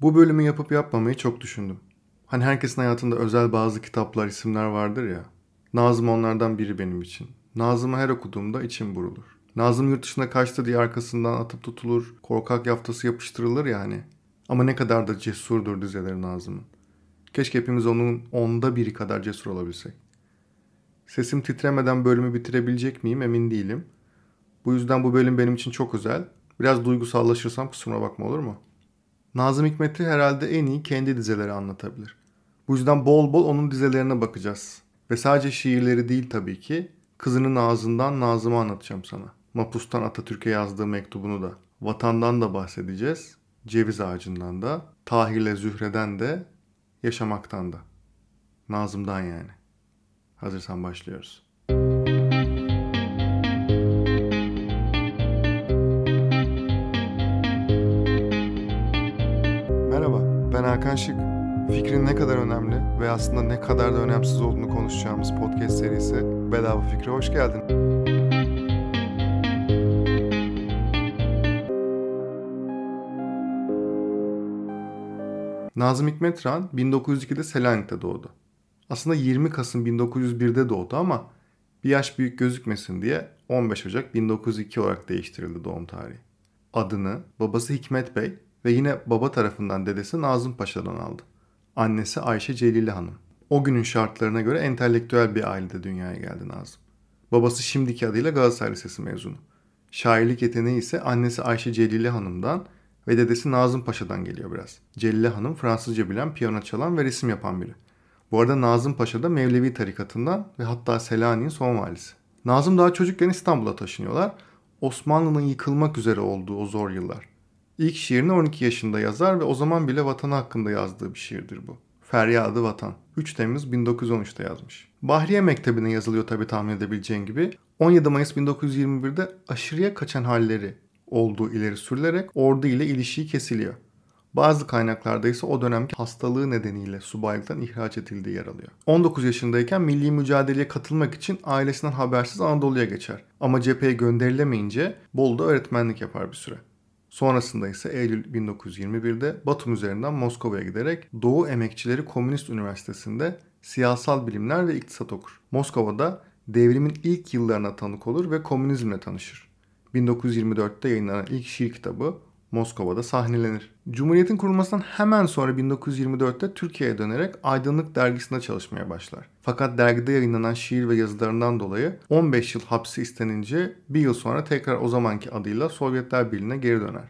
Bu bölümü yapıp yapmamayı çok düşündüm. Hani herkesin hayatında özel bazı kitaplar, isimler vardır ya. Nazım onlardan biri benim için. Nazım'ı her okuduğumda içim burulur. Nazım yurt dışına kaçtı diye arkasından atıp tutulur, korkak yaftası yapıştırılır yani. Ama ne kadar da cesurdur dizeleri Nazım'ın. Keşke hepimiz onun onda biri kadar cesur olabilsek. Sesim titremeden bölümü bitirebilecek miyim emin değilim. Bu yüzden bu bölüm benim için çok özel. Biraz duygusallaşırsam kusuruma bakma olur mu? Nazım Hikmet'i herhalde en iyi kendi dizeleri anlatabilir. Bu yüzden bol bol onun dizelerine bakacağız. Ve sadece şiirleri değil tabii ki. Kızının ağzından Nazım'ı anlatacağım sana. Mapus'tan Atatürk'e yazdığı mektubunu da. Vatandan da bahsedeceğiz. Ceviz ağacından da. Tahir'le Zühre'den de. Yaşamaktan da. Nazım'dan yani. Hazırsan başlıyoruz. Ben Hakan Şık. Fikrin ne kadar önemli ve aslında ne kadar da önemsiz olduğunu konuşacağımız podcast serisi Bedava Fikre hoş geldin. Nazım Hikmet Ran 1902'de Selanik'te doğdu. Aslında 20 Kasım 1901'de doğdu ama bir yaş büyük gözükmesin diye 15 Ocak 1902 olarak değiştirildi doğum tarihi. Adını babası Hikmet Bey ve yine baba tarafından dedesi Nazım Paşa'dan aldı. Annesi Ayşe Celile Hanım. O günün şartlarına göre entelektüel bir ailede dünyaya geldi Nazım. Babası şimdiki adıyla Galatasaray Lisesi mezunu. Şairlik yeteneği ise annesi Ayşe Celile Hanım'dan ve dedesi Nazım Paşa'dan geliyor biraz. Celile Hanım Fransızca bilen, piyano çalan ve resim yapan biri. Bu arada Nazım Paşa da Mevlevi tarikatından ve hatta Selanik'in son valisi. Nazım daha çocukken İstanbul'a taşınıyorlar. Osmanlı'nın yıkılmak üzere olduğu o zor yıllar. İlk şiirini 12 yaşında yazar ve o zaman bile vatanı hakkında yazdığı bir şiirdir bu. Feryadı Vatan. 3 Temmuz 1913'te yazmış. Bahriye Mektebi'ne yazılıyor tabi tahmin edebileceğin gibi. 17 Mayıs 1921'de aşırıya kaçan halleri olduğu ileri sürülerek ordu ile ilişiği kesiliyor. Bazı kaynaklarda ise o dönemki hastalığı nedeniyle subaylıktan ihraç edildiği yer alıyor. 19 yaşındayken milli mücadeleye katılmak için ailesinden habersiz Anadolu'ya geçer. Ama cepheye gönderilemeyince Bolu'da öğretmenlik yapar bir süre. Sonrasında ise Eylül 1921'de Batum üzerinden Moskova'ya giderek Doğu Emekçileri Komünist Üniversitesi'nde siyasal bilimler ve iktisat okur. Moskova'da devrimin ilk yıllarına tanık olur ve komünizmle tanışır. 1924'te yayınlanan ilk şiir kitabı Moskova'da sahnelenir. Cumhuriyet'in kurulmasından hemen sonra 1924'te Türkiye'ye dönerek Aydınlık dergisinde çalışmaya başlar. Fakat dergide yayınlanan şiir ve yazılarından dolayı 15 yıl hapsi istenince bir yıl sonra tekrar o zamanki adıyla Sovyetler Birliği'ne geri döner.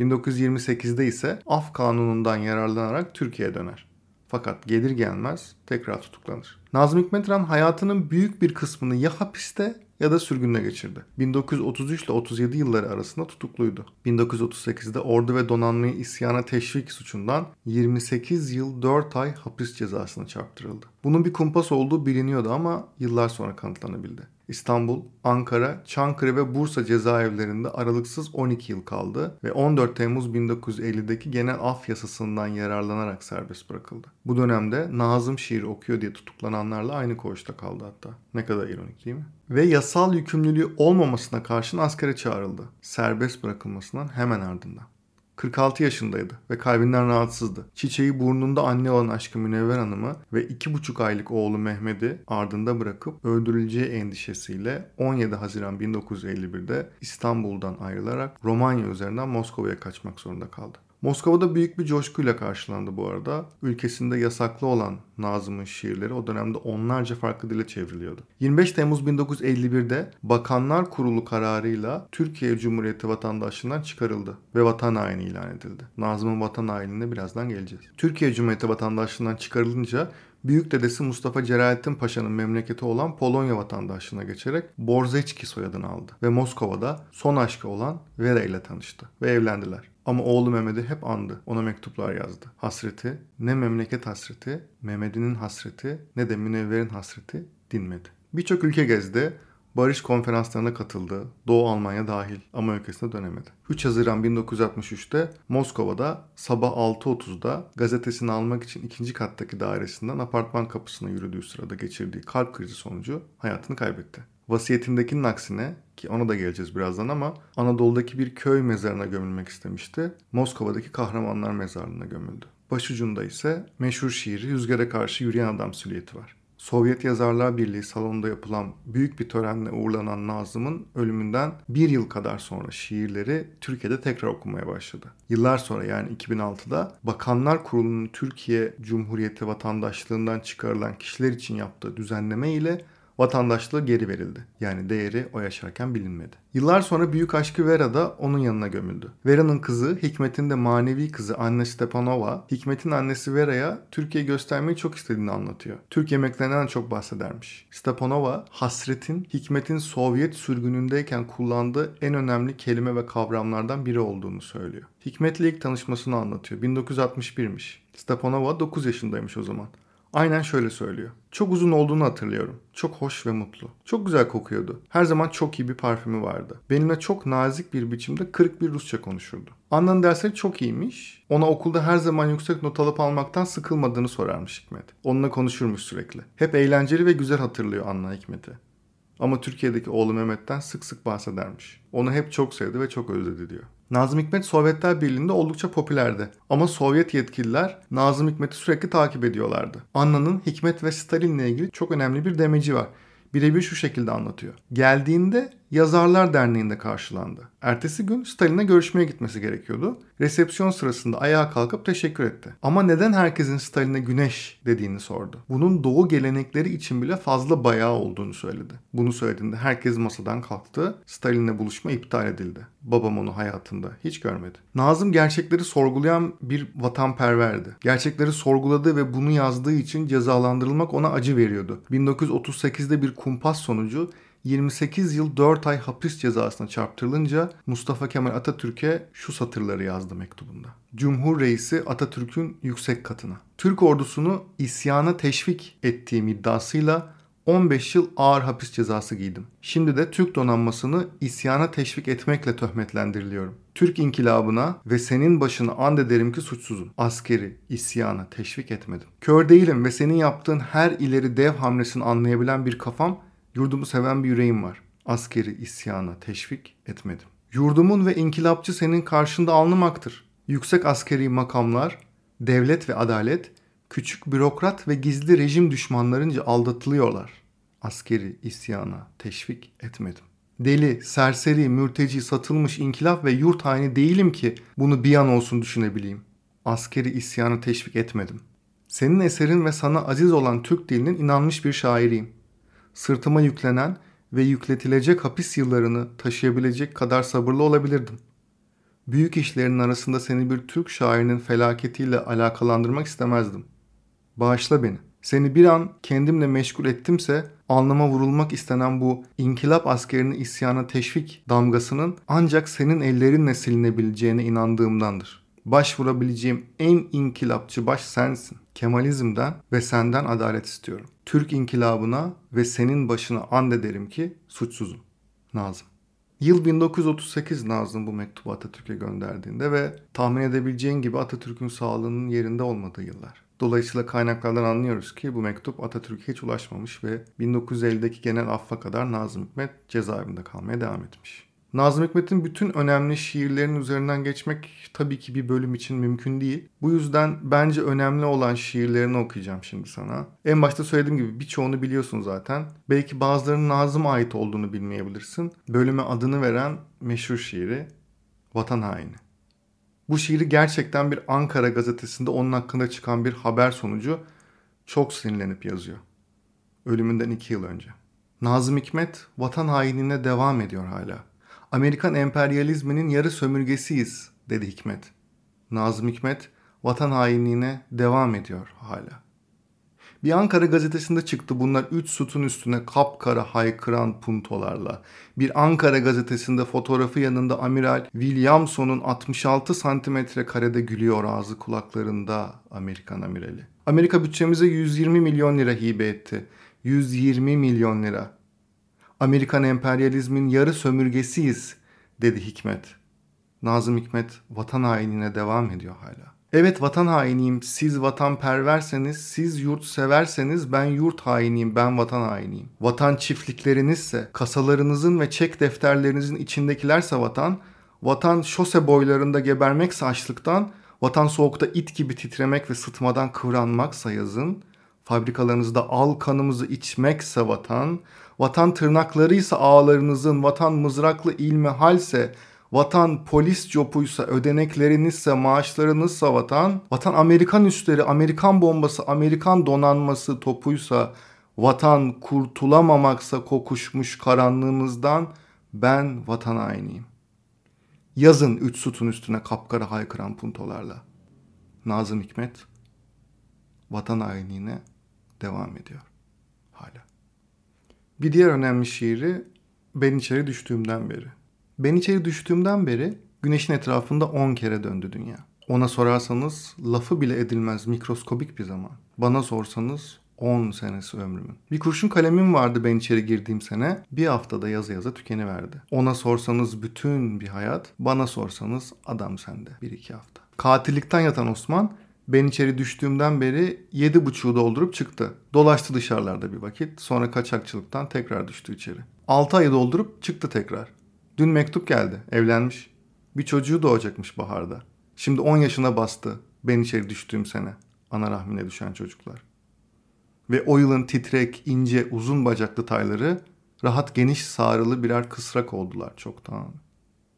1928'de ise af kanunundan yararlanarak Türkiye'ye döner. Fakat gelir gelmez tekrar tutuklanır. Nazım Hikmet hayatının büyük bir kısmını ya hapiste ya da sürgünle geçirdi. 1933 ile 37 yılları arasında tutukluydu. 1938'de ordu ve donanmayı isyana teşvik suçundan 28 yıl 4 ay hapis cezasına çarptırıldı. Bunun bir kumpas olduğu biliniyordu ama yıllar sonra kanıtlanabildi. İstanbul, Ankara, Çankırı ve Bursa cezaevlerinde aralıksız 12 yıl kaldı ve 14 Temmuz 1950'deki genel af yasasından yararlanarak serbest bırakıldı. Bu dönemde Nazım şiir okuyor diye tutuklananlarla aynı koğuşta kaldı hatta. Ne kadar ironik değil mi? Ve yasal yükümlülüğü olmamasına karşın askere çağrıldı. Serbest bırakılmasından hemen ardından. 46 yaşındaydı ve kalbinden rahatsızdı. Çiçeği burnunda anne olan aşkı Münevver Hanım'ı ve 2,5 aylık oğlu Mehmet'i ardında bırakıp öldürüleceği endişesiyle 17 Haziran 1951'de İstanbul'dan ayrılarak Romanya üzerinden Moskova'ya kaçmak zorunda kaldı. Moskova'da büyük bir coşkuyla karşılandı bu arada. Ülkesinde yasaklı olan Nazım'ın şiirleri o dönemde onlarca farklı dile çevriliyordu. 25 Temmuz 1951'de Bakanlar Kurulu kararıyla Türkiye Cumhuriyeti vatandaşlığından çıkarıldı ve vatan haini ilan edildi. Nazım'ın vatan hainine birazdan geleceğiz. Türkiye Cumhuriyeti vatandaşlığından çıkarılınca büyük dedesi Mustafa Celalettin Paşa'nın memleketi olan Polonya vatandaşlığına geçerek Borzeçki soyadını aldı ve Moskova'da son aşkı olan Vera ile tanıştı ve evlendiler. Ama oğlu Mehmet'i hep andı. Ona mektuplar yazdı. Hasreti, ne memleket hasreti, Mehmet'inin hasreti ne de Münevver'in hasreti dinmedi. Birçok ülke gezdi. Barış konferanslarına katıldı. Doğu Almanya dahil ama ülkesine dönemedi. 3 Haziran 1963'te Moskova'da sabah 6.30'da gazetesini almak için ikinci kattaki dairesinden apartman kapısına yürüdüğü sırada geçirdiği kalp krizi sonucu hayatını kaybetti. Vasiyetindekinin aksine ki ona da geleceğiz birazdan ama Anadolu'daki bir köy mezarına gömülmek istemişti. Moskova'daki Kahramanlar Mezarlığı'na gömüldü. Başucunda ise meşhur şiiri Rüzgara Karşı Yürüyen Adam silüeti var. Sovyet Yazarlar Birliği salonunda yapılan büyük bir törenle uğurlanan Nazım'ın ölümünden bir yıl kadar sonra şiirleri Türkiye'de tekrar okunmaya başladı. Yıllar sonra yani 2006'da Bakanlar Kurulu'nun Türkiye Cumhuriyeti vatandaşlığından çıkarılan kişiler için yaptığı düzenleme ile vatandaşlığı geri verildi. Yani değeri o yaşarken bilinmedi. Yıllar sonra büyük aşkı Vera da onun yanına gömüldü. Vera'nın kızı Hikmet'in de manevi kızı anne Stepanova, Hikmet'in annesi Vera'ya Türkiye göstermeyi çok istediğini anlatıyor. Türk yemeklerinden çok bahsedermiş. Stepanova, hasretin Hikmet'in Sovyet sürgünündeyken kullandığı en önemli kelime ve kavramlardan biri olduğunu söylüyor. Hikmet'le ilk tanışmasını anlatıyor. 1961'miş. Stepanova 9 yaşındaymış o zaman. Aynen şöyle söylüyor. Çok uzun olduğunu hatırlıyorum. Çok hoş ve mutlu. Çok güzel kokuyordu. Her zaman çok iyi bir parfümü vardı. Benimle çok nazik bir biçimde kırık bir Rusça konuşurdu. Anna'nın dersleri çok iyiymiş. Ona okulda her zaman yüksek not alıp almaktan sıkılmadığını sorarmış Hikmet. Onunla konuşurmuş sürekli. Hep eğlenceli ve güzel hatırlıyor Anna Hikmet'i. Ama Türkiye'deki oğlu Mehmet'ten sık sık bahsedermiş. Onu hep çok sevdi ve çok özledi diyor. Nazım Hikmet Sovyetler Birliği'nde oldukça popülerdi. Ama Sovyet yetkililer Nazım Hikmet'i sürekli takip ediyorlardı. Anna'nın Hikmet ve Stalin'le ilgili çok önemli bir demeci var. Birebir şu şekilde anlatıyor. Geldiğinde Yazarlar Derneği'nde karşılandı. Ertesi gün Stalin'e görüşmeye gitmesi gerekiyordu. Resepsiyon sırasında ayağa kalkıp teşekkür etti. Ama neden herkesin Stalin'e güneş dediğini sordu. Bunun doğu gelenekleri için bile fazla bayağı olduğunu söyledi. Bunu söylediğinde herkes masadan kalktı. Stalin'le buluşma iptal edildi. Babam onu hayatında hiç görmedi. Nazım gerçekleri sorgulayan bir vatanperverdi. Gerçekleri sorguladığı ve bunu yazdığı için cezalandırılmak ona acı veriyordu. 1938'de bir kumpas sonucu 28 yıl 4 ay hapis cezasına çarptırılınca Mustafa Kemal Atatürk'e şu satırları yazdı mektubunda. Cumhur Reisi Atatürk'ün yüksek katına. Türk ordusunu isyana teşvik ettiğim iddiasıyla 15 yıl ağır hapis cezası giydim. Şimdi de Türk donanmasını isyana teşvik etmekle töhmetlendiriliyorum. Türk inkılabına ve senin başını and ederim ki suçsuzum. Askeri isyana teşvik etmedim. Kör değilim ve senin yaptığın her ileri dev hamlesini anlayabilen bir kafam Yurdumu seven bir yüreğim var. Askeri isyana teşvik etmedim. Yurdumun ve inkılapçı senin karşında alnımaktır. Yüksek askeri makamlar, devlet ve adalet, küçük bürokrat ve gizli rejim düşmanlarınca aldatılıyorlar. Askeri isyana teşvik etmedim. Deli, serseri, mürteci, satılmış inkılap ve yurt haini değilim ki bunu bir an olsun düşünebileyim. Askeri isyanı teşvik etmedim. Senin eserin ve sana aziz olan Türk dilinin inanmış bir şairiyim sırtıma yüklenen ve yükletilecek hapis yıllarını taşıyabilecek kadar sabırlı olabilirdim. Büyük işlerin arasında seni bir Türk şairinin felaketiyle alakalandırmak istemezdim. Bağışla beni. Seni bir an kendimle meşgul ettimse alnıma vurulmak istenen bu inkılap askerini isyana teşvik damgasının ancak senin ellerinle silinebileceğine inandığımdandır başvurabileceğim en inkılapçı baş sensin. Kemalizmden ve senden adalet istiyorum. Türk inkılabına ve senin başına and ederim ki suçsuzum. Nazım. Yıl 1938 Nazım bu mektubu Atatürk'e gönderdiğinde ve tahmin edebileceğin gibi Atatürk'ün sağlığının yerinde olmadığı yıllar. Dolayısıyla kaynaklardan anlıyoruz ki bu mektup Atatürk'e hiç ulaşmamış ve 1950'deki genel affa kadar Nazım Hikmet cezaevinde kalmaya devam etmiş. Nazım Hikmet'in bütün önemli şiirlerinin üzerinden geçmek tabii ki bir bölüm için mümkün değil. Bu yüzden bence önemli olan şiirlerini okuyacağım şimdi sana. En başta söylediğim gibi birçoğunu biliyorsun zaten. Belki bazılarının Nazım ait olduğunu bilmeyebilirsin. Bölüme adını veren meşhur şiiri Vatan Haini. Bu şiiri gerçekten bir Ankara gazetesinde onun hakkında çıkan bir haber sonucu çok sinirlenip yazıyor. Ölümünden iki yıl önce. Nazım Hikmet vatan hainine devam ediyor hala. Amerikan emperyalizminin yarı sömürgesiyiz dedi Hikmet. Nazım Hikmet vatan hainliğine devam ediyor hala. Bir Ankara gazetesinde çıktı bunlar üç sütun üstüne kapkara haykıran puntolarla. Bir Ankara gazetesinde fotoğrafı yanında Amiral Williamson'un 66 santimetre karede gülüyor ağzı kulaklarında Amerikan amirali. Amerika bütçemize 120 milyon lira hibe etti. 120 milyon lira. Amerikan emperyalizmin yarı sömürgesiyiz dedi Hikmet. Nazım Hikmet vatan hainine devam ediyor hala. Evet vatan hainiyim, siz vatanperverseniz, siz yurt severseniz ben yurt hainiyim, ben vatan hainiyim. Vatan çiftliklerinizse, kasalarınızın ve çek defterlerinizin içindekilerse vatan, vatan şose boylarında gebermekse açlıktan, vatan soğukta it gibi titremek ve sıtmadan kıvranmaksa yazın, fabrikalarınızda al kanımızı içmekse vatan, vatan tırnaklarıysa ağlarınızın, vatan mızraklı ilmihalse, Vatan polis copuysa, ödeneklerinizse, maaşlarınızsa vatan, vatan Amerikan üstleri, Amerikan bombası, Amerikan donanması topuysa, vatan kurtulamamaksa kokuşmuş karanlığımızdan ben vatan hainiyim. Yazın üç sütun üstüne kapkara haykıran puntolarla. Nazım Hikmet vatan hainliğine devam ediyor. Bir diğer önemli şiiri ben içeri düştüğümden beri. Ben içeri düştüğümden beri güneşin etrafında 10 kere döndü dünya. Ona sorarsanız lafı bile edilmez mikroskobik bir zaman. Bana sorsanız 10 senesi ömrümün. Bir kurşun kalemim vardı ben içeri girdiğim sene. Bir haftada yazı yaza tükeniverdi. Ona sorsanız bütün bir hayat, bana sorsanız adam sende. Bir iki hafta. Katillikten yatan Osman ben içeri düştüğümden beri yedi buçuğu doldurup çıktı. Dolaştı dışarılarda bir vakit. Sonra kaçakçılıktan tekrar düştü içeri. Altı ayı doldurup çıktı tekrar. Dün mektup geldi. Evlenmiş. Bir çocuğu doğacakmış baharda. Şimdi 10 yaşına bastı. Ben içeri düştüğüm sene. Ana rahmine düşen çocuklar. Ve o yılın titrek, ince, uzun bacaklı tayları rahat geniş sağrılı birer kısrak oldular çoktan.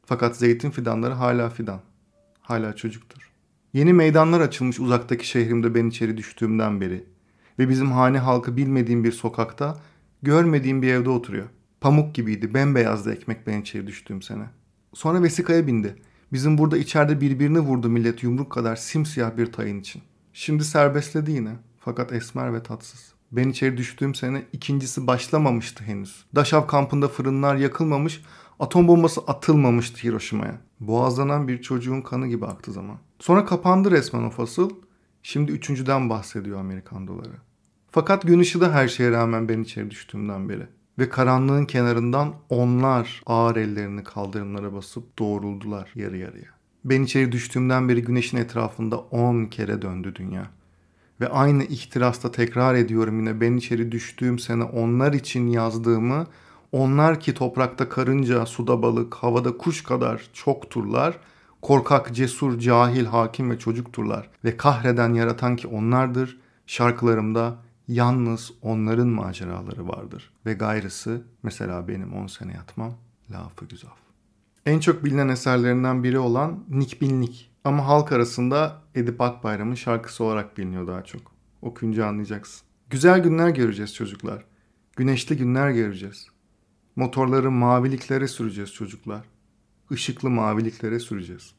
Fakat zeytin fidanları hala fidan. Hala çocuktur. Yeni meydanlar açılmış uzaktaki şehrimde ben içeri düştüğümden beri. Ve bizim hane halkı bilmediğim bir sokakta, görmediğim bir evde oturuyor. Pamuk gibiydi. Bembeyazdı ekmek ben içeri düştüğüm sene. Sonra vesikaya bindi. Bizim burada içeride birbirini vurdu millet yumruk kadar simsiyah bir tayın için. Şimdi serbestledi yine. Fakat esmer ve tatsız. Ben içeri düştüğüm sene ikincisi başlamamıştı henüz. Daşav kampında fırınlar yakılmamış, atom bombası atılmamıştı Hiroşima'ya. Boğazlanan bir çocuğun kanı gibi aktı zaman. Sonra kapandı resmen o fasıl. Şimdi üçüncüden bahsediyor Amerikan doları. Fakat gün ışığı da her şeye rağmen ben içeri düştüğümden beri ve karanlığın kenarından onlar ağır ellerini kaldırımlara basıp doğruldular yarı yarıya. Ben içeri düştüğümden beri güneşin etrafında on kere döndü dünya. Ve aynı ihtirasta tekrar ediyorum yine ben içeri düştüğüm sene onlar için yazdığımı onlar ki toprakta karınca, suda balık, havada kuş kadar çokturlar, korkak, cesur, cahil, hakim ve çocukturlar ve kahreden yaratan ki onlardır, şarkılarımda Yalnız onların maceraları vardır ve gayrısı mesela benim 10 sene yatmam lafı güzel. En çok bilinen eserlerinden biri olan Nik Bilnik ama halk arasında Edip Akbayram'ın şarkısı olarak biliniyor daha çok. Okuyunca anlayacaksın. Güzel günler göreceğiz çocuklar. Güneşli günler göreceğiz. Motorları maviliklere süreceğiz çocuklar. Işıklı maviliklere süreceğiz.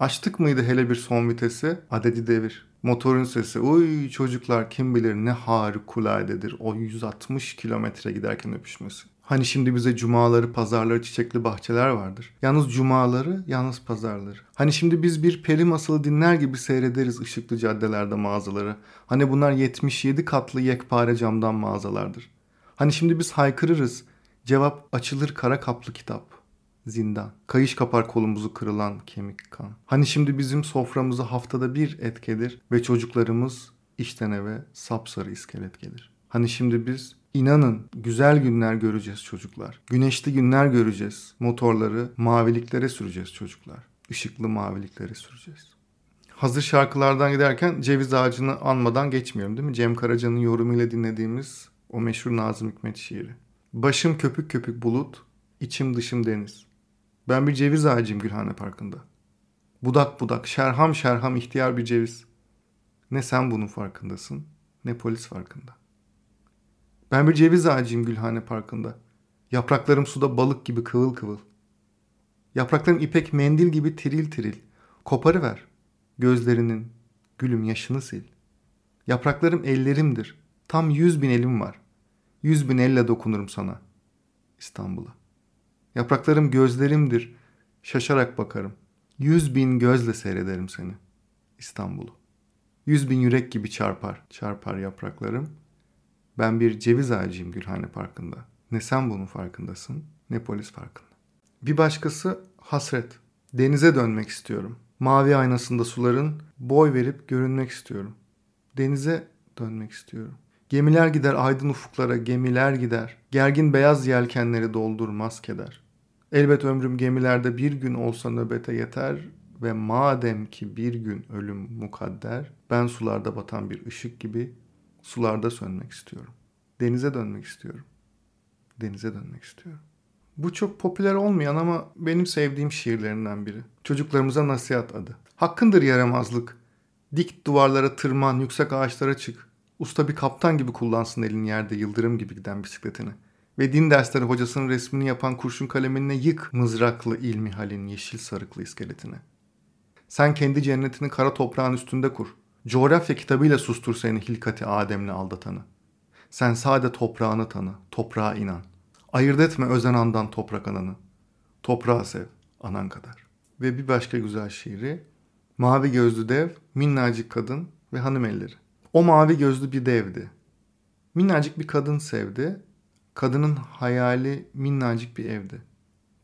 Açtık mıydı hele bir son vitesi? Adedi devir. Motorun sesi uy çocuklar kim bilir ne harikuladedir o 160 kilometre giderken öpüşmesi. Hani şimdi bize cumaları, pazarları, çiçekli bahçeler vardır. Yalnız cumaları, yalnız pazarları. Hani şimdi biz bir peri masalı dinler gibi seyrederiz ışıklı caddelerde mağazaları. Hani bunlar 77 katlı yekpare camdan mağazalardır. Hani şimdi biz haykırırız. Cevap açılır kara kaplı kitap zindan. Kayış kapar kolumuzu kırılan kemik kan. Hani şimdi bizim soframıza haftada bir et gelir ve çocuklarımız işten eve sapsarı iskelet gelir. Hani şimdi biz inanın güzel günler göreceğiz çocuklar. Güneşli günler göreceğiz. Motorları maviliklere süreceğiz çocuklar. Işıklı maviliklere süreceğiz. Hazır şarkılardan giderken ceviz ağacını anmadan geçmiyorum değil mi? Cem Karaca'nın yorumuyla dinlediğimiz o meşhur Nazım Hikmet şiiri. Başım köpük köpük bulut, içim dışım deniz. Ben bir ceviz ağacıyım Gülhane Parkı'nda. Budak budak, şerham şerham ihtiyar bir ceviz. Ne sen bunun farkındasın, ne polis farkında. Ben bir ceviz ağacıyım Gülhane Parkı'nda. Yapraklarım suda balık gibi kıvıl kıvıl. Yapraklarım ipek mendil gibi tiril tiril. Koparıver. Gözlerinin, gülüm yaşını sil. Yapraklarım ellerimdir. Tam yüz bin elim var. Yüz bin elle dokunurum sana. İstanbul'a. Yapraklarım gözlerimdir. Şaşarak bakarım. Yüz bin gözle seyrederim seni. İstanbul'u. Yüz bin yürek gibi çarpar, çarpar yapraklarım. Ben bir ceviz ağacıyım Gülhane Parkı'nda. Ne sen bunun farkındasın, ne polis farkında. Bir başkası hasret. Denize dönmek istiyorum. Mavi aynasında suların boy verip görünmek istiyorum. Denize dönmek istiyorum. Gemiler gider aydın ufuklara, gemiler gider. Gergin beyaz yelkenleri doldurmaz keder. Elbet ömrüm gemilerde bir gün olsa nöbete yeter ve madem ki bir gün ölüm mukadder, ben sularda batan bir ışık gibi sularda sönmek istiyorum. Denize dönmek istiyorum. Denize dönmek istiyorum. Bu çok popüler olmayan ama benim sevdiğim şiirlerinden biri. Çocuklarımıza nasihat adı. Hakkındır yaramazlık. Dik duvarlara tırman, yüksek ağaçlara çık. Usta bir kaptan gibi kullansın elin yerde yıldırım gibi giden bisikletini. Ve din dersleri hocasının resmini yapan kurşun kalemine yık mızraklı ilmi halin yeşil sarıklı iskeletini. Sen kendi cennetini kara toprağın üstünde kur. Coğrafya kitabıyla sustur seni hilkati Adem'le aldatanı. Sen sade toprağını tanı, toprağa inan. Ayırt etme özen andan toprak ananı. Toprağı sev, anan kadar. Ve bir başka güzel şiiri. Mavi gözlü dev, minnacık kadın ve hanım elleri. O mavi gözlü bir devdi. Minnacık bir kadın sevdi. Kadının hayali minnacık bir evdi.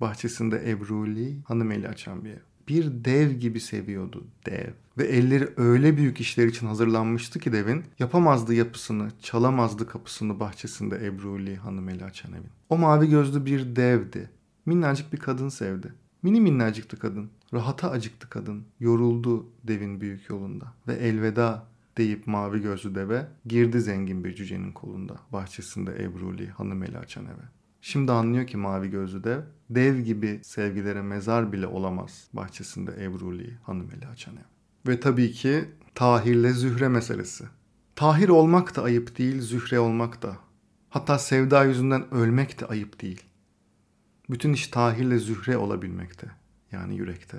Bahçesinde ebruli, hanım eli açan bir ev. Bir dev gibi seviyordu dev. Ve elleri öyle büyük işler için hazırlanmıştı ki devin yapamazdı yapısını, çalamazdı kapısını bahçesinde ebruli, hanım eli açan evin. O mavi gözlü bir devdi. Minnacık bir kadın sevdi. Mini minnacıktı kadın. Rahata acıktı kadın. Yoruldu devin büyük yolunda. Ve elveda deyip mavi gözlü deve girdi zengin bir cücenin kolunda. Bahçesinde Ebruli hanım eli açan eve. Şimdi anlıyor ki mavi gözlü dev, dev gibi sevgilere mezar bile olamaz bahçesinde Ebruli hanım eli açan ev. Ve tabii ki Tahir'le Zühre meselesi. Tahir olmak da ayıp değil, Zühre olmak da. Hatta sevda yüzünden ölmek de ayıp değil. Bütün iş Tahir'le Zühre olabilmekte. Yani yürekte.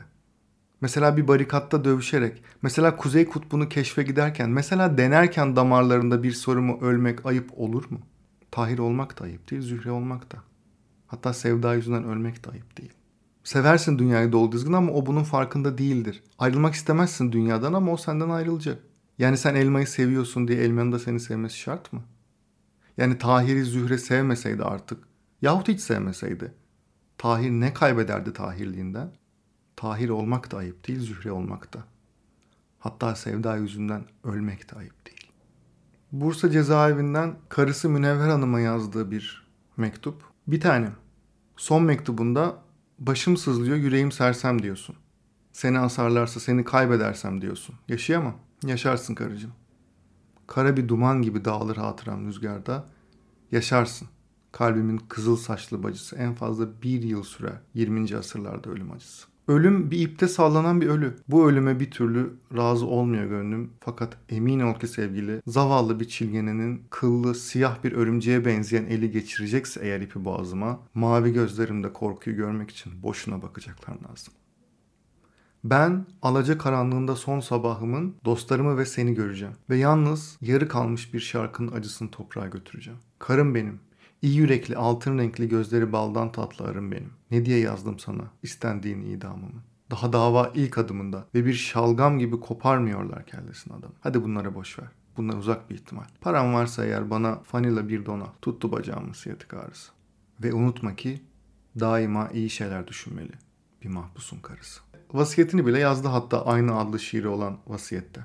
Mesela bir barikatta dövüşerek, mesela Kuzey Kutbu'nu keşfe giderken, mesela denerken damarlarında bir sorumu ölmek ayıp olur mu? Tahir olmak da ayıp değil, Zühre olmak da. Hatta sevda yüzünden ölmek de ayıp değil. Seversin dünyayı dolu dizgin ama o bunun farkında değildir. Ayrılmak istemezsin dünyadan ama o senden ayrılacak. Yani sen elmayı seviyorsun diye elmanın da seni sevmesi şart mı? Yani Tahir'i Zühre sevmeseydi artık yahut hiç sevmeseydi Tahir ne kaybederdi Tahirliğinden? Tahir olmak da ayıp değil, Zühre olmak da. Hatta sevda yüzünden ölmek de ayıp değil. Bursa cezaevinden karısı Münevver Hanım'a yazdığı bir mektup. Bir tane. Son mektubunda başım sızlıyor, yüreğim sersem diyorsun. Seni asarlarsa seni kaybedersem diyorsun. Yaşayamam. Yaşarsın karıcığım. Kara bir duman gibi dağılır hatıram rüzgarda. Yaşarsın. Kalbimin kızıl saçlı bacısı en fazla bir yıl sürer. 20. asırlarda ölüm acısı. Ölüm bir ipte sallanan bir ölü. Bu ölüme bir türlü razı olmuyor gönlüm. Fakat emin ol ki sevgili zavallı bir çilgenenin kıllı siyah bir örümceğe benzeyen eli geçirecekse eğer ipi boğazıma mavi gözlerimde korkuyu görmek için boşuna bakacaklar lazım. Ben alaca karanlığında son sabahımın dostlarımı ve seni göreceğim. Ve yalnız yarı kalmış bir şarkının acısını toprağa götüreceğim. Karım benim, İyi yürekli, altın renkli gözleri baldan tatlı arım benim. Ne diye yazdım sana istendiğin idamımı. Daha dava ilk adımında ve bir şalgam gibi koparmıyorlar kellesini adam. Hadi bunlara boş ver. Bunlar uzak bir ihtimal. Param varsa eğer bana fanila bir dona tuttu bacağımın siyatik ağrısı. Ve unutma ki daima iyi şeyler düşünmeli bir mahpusun karısı. Vasiyetini bile yazdı hatta aynı adlı şiiri olan vasiyette.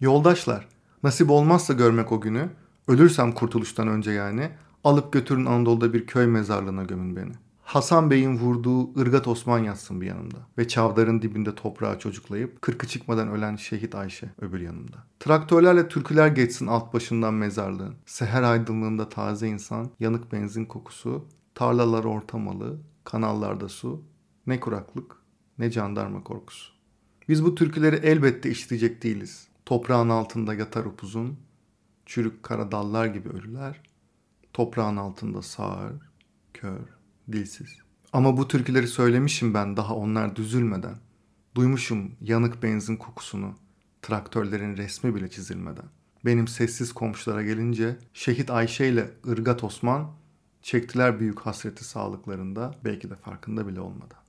Yoldaşlar, nasip olmazsa görmek o günü, ölürsem kurtuluştan önce yani, Alıp götürün Anadolu'da bir köy mezarlığına gömün beni. Hasan Bey'in vurduğu ırgat Osman yatsın bir yanımda. Ve çavdarın dibinde toprağa çocuklayıp kırkı çıkmadan ölen şehit Ayşe öbür yanımda. Traktörlerle türküler geçsin alt başından mezarlığın. Seher aydınlığında taze insan, yanık benzin kokusu, tarlalar ortamalı, kanallarda su, ne kuraklık ne jandarma korkusu. Biz bu türküleri elbette işleyecek değiliz. Toprağın altında yatar upuzun, çürük kara dallar gibi ölüler, Toprağın altında sağır, kör, dilsiz. Ama bu türküleri söylemişim ben daha onlar düzülmeden. Duymuşum yanık benzin kokusunu, traktörlerin resmi bile çizilmeden. Benim sessiz komşulara gelince şehit Ayşe ile Irgat Osman çektiler büyük hasreti sağlıklarında belki de farkında bile olmadan.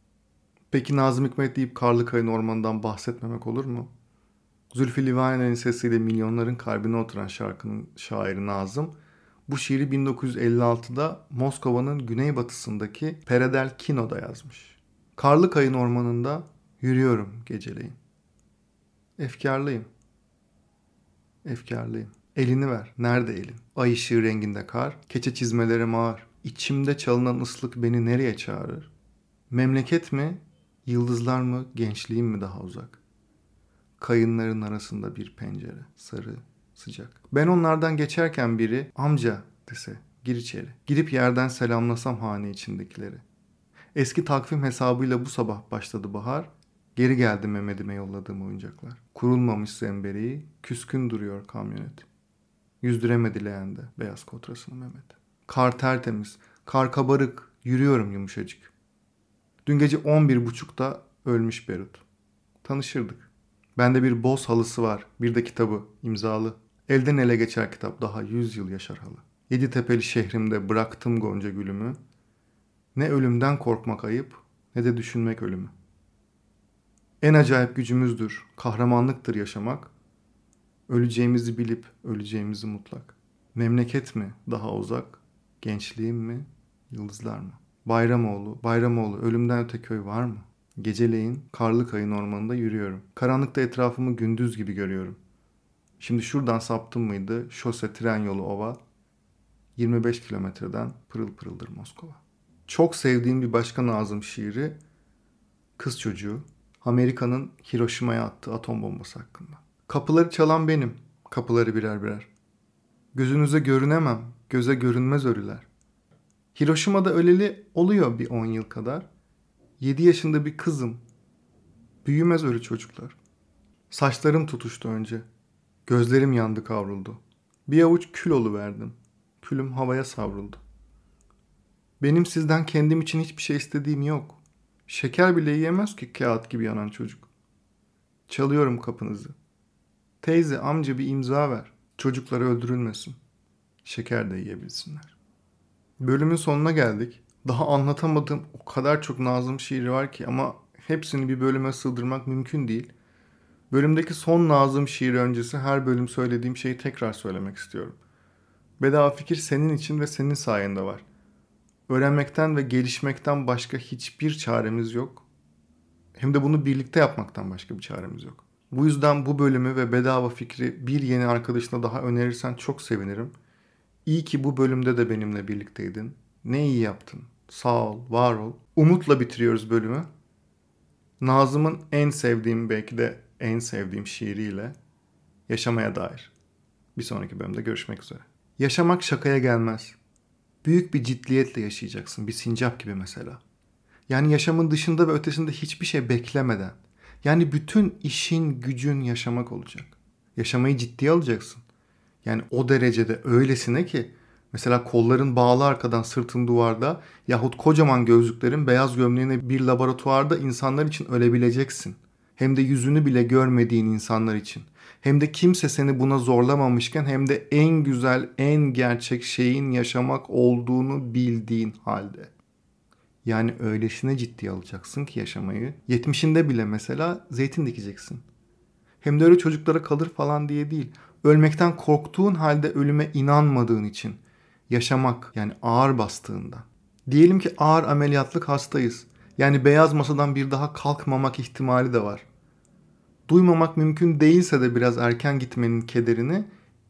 Peki Nazım Hikmet deyip Karlıkayın ormanından bahsetmemek olur mu? Zülfü Livaneli'nin sesiyle milyonların kalbine oturan şarkının şairi Nazım bu şiiri 1956'da Moskova'nın güneybatısındaki Peredelkino'da yazmış. Karlı Kayın ormanında yürüyorum geceleyin. Efkarlıyım. Efkarlıyım. Elini ver. Nerede elin? Ay ışığı renginde kar. Keçe çizmelerim ağır. İçimde çalınan ıslık beni nereye çağırır? Memleket mi? Yıldızlar mı? Gençliğim mi daha uzak? Kayınların arasında bir pencere. Sarı, sıcak. Ben onlardan geçerken biri amca dese gir içeri. Girip yerden selamlasam hane içindekileri. Eski takvim hesabıyla bu sabah başladı bahar. Geri geldi Mehmet'ime yolladığım oyuncaklar. Kurulmamış zembereği, küskün duruyor kamyonet. Yüzdüremedi leğende beyaz kotrasını Mehmet. Kar tertemiz, kar kabarık, yürüyorum yumuşacık. Dün gece on bir buçukta ölmüş Berut. Tanışırdık. Bende bir boz halısı var, bir de kitabı, imzalı. Elden ele geçer kitap, daha yüz yıl yaşar halı. Yedi tepeli şehrimde bıraktım gonca gülümü. Ne ölümden korkmak ayıp, ne de düşünmek ölümü. En acayip gücümüzdür, kahramanlıktır yaşamak. Öleceğimizi bilip öleceğimizi mutlak. Memleket mi daha uzak, gençliğim mi, yıldızlar mı? Bayramoğlu, Bayramoğlu ölümden öte köy var mı? Geceleyin karlı kayın ormanında yürüyorum. Karanlıkta etrafımı gündüz gibi görüyorum. Şimdi şuradan saptım mıydı şose tren yolu ova. 25 kilometreden pırıl pırıldır Moskova. Çok sevdiğim bir başka Nazım şiiri Kız Çocuğu Amerika'nın Hiroşima'ya attığı atom bombası hakkında. Kapıları çalan benim, kapıları birer birer. Gözünüze görünemem, göze görünmez ölüler. Hiroşima'da öleli oluyor bir 10 yıl kadar. 7 yaşında bir kızım. Büyümez ölü çocuklar. Saçlarım tutuştu önce. Gözlerim yandı kavruldu. Bir avuç kül verdim. Külüm havaya savruldu. Benim sizden kendim için hiçbir şey istediğim yok. Şeker bile yiyemez ki kağıt gibi yanan çocuk. Çalıyorum kapınızı. Teyze, amca bir imza ver. Çocuklar öldürülmesin. Şeker de yiyebilsinler. Bölümün sonuna geldik. Daha anlatamadığım o kadar çok Nazım şiiri var ki ama hepsini bir bölüme sığdırmak mümkün değil. Bölümdeki son Nazım şiiri öncesi her bölüm söylediğim şeyi tekrar söylemek istiyorum. Bedava fikir senin için ve senin sayende var. Öğrenmekten ve gelişmekten başka hiçbir çaremiz yok. Hem de bunu birlikte yapmaktan başka bir çaremiz yok. Bu yüzden bu bölümü ve bedava fikri bir yeni arkadaşına daha önerirsen çok sevinirim. İyi ki bu bölümde de benimle birlikteydin. Ne iyi yaptın. Sağ ol, var ol. Umutla bitiriyoruz bölümü. Nazım'ın en sevdiğim belki de en sevdiğim şiiriyle yaşamaya dair. Bir sonraki bölümde görüşmek üzere. Yaşamak şakaya gelmez. Büyük bir ciddiyetle yaşayacaksın. Bir sincap gibi mesela. Yani yaşamın dışında ve ötesinde hiçbir şey beklemeden. Yani bütün işin, gücün yaşamak olacak. Yaşamayı ciddiye alacaksın. Yani o derecede öylesine ki mesela kolların bağlı arkadan sırtın duvarda yahut kocaman gözlüklerin beyaz gömleğine bir laboratuvarda insanlar için ölebileceksin. Hem de yüzünü bile görmediğin insanlar için. Hem de kimse seni buna zorlamamışken hem de en güzel, en gerçek şeyin yaşamak olduğunu bildiğin halde. Yani öylesine ciddiye alacaksın ki yaşamayı. 70'inde bile mesela zeytin dikeceksin. Hem de öyle çocuklara kalır falan diye değil. Ölmekten korktuğun halde ölüme inanmadığın için. Yaşamak yani ağır bastığında. Diyelim ki ağır ameliyatlık hastayız. Yani beyaz masadan bir daha kalkmamak ihtimali de var. Duymamak mümkün değilse de biraz erken gitmenin kederini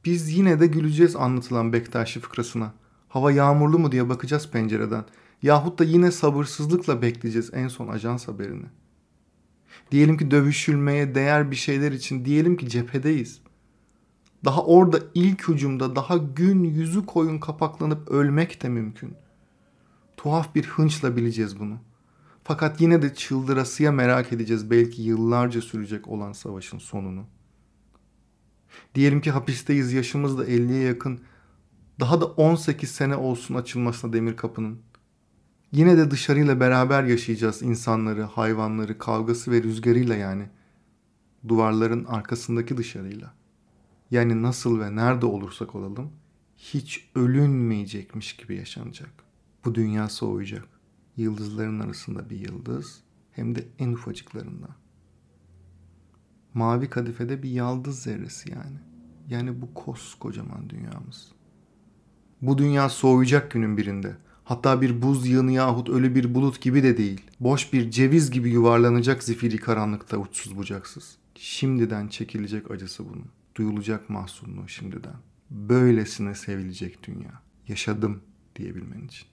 biz yine de güleceğiz anlatılan Bektaşi fıkrasına. Hava yağmurlu mu diye bakacağız pencereden. Yahut da yine sabırsızlıkla bekleyeceğiz en son ajans haberini. Diyelim ki dövüşülmeye değer bir şeyler için diyelim ki cephedeyiz. Daha orada ilk hücumda daha gün yüzü koyun kapaklanıp ölmek de mümkün. Tuhaf bir hınçla bileceğiz bunu. Fakat yine de çıldırasıya merak edeceğiz belki yıllarca sürecek olan savaşın sonunu. Diyelim ki hapisteyiz yaşımız da 50'ye yakın. Daha da 18 sene olsun açılmasına demir kapının. Yine de dışarıyla beraber yaşayacağız insanları, hayvanları, kavgası ve rüzgarıyla yani. Duvarların arkasındaki dışarıyla. Yani nasıl ve nerede olursak olalım hiç ölünmeyecekmiş gibi yaşanacak. Bu dünya soğuyacak. Yıldızların arasında bir yıldız hem de en ufacıklarından. Mavi kadifede bir yaldız zerresi yani. Yani bu koskocaman dünyamız. Bu dünya soğuyacak günün birinde. Hatta bir buz yığını yahut ölü bir bulut gibi de değil. Boş bir ceviz gibi yuvarlanacak zifiri karanlıkta uçsuz bucaksız. Şimdiden çekilecek acısı bunun. Duyulacak mahzunluğu şimdiden. Böylesine sevilecek dünya. Yaşadım diyebilmen için.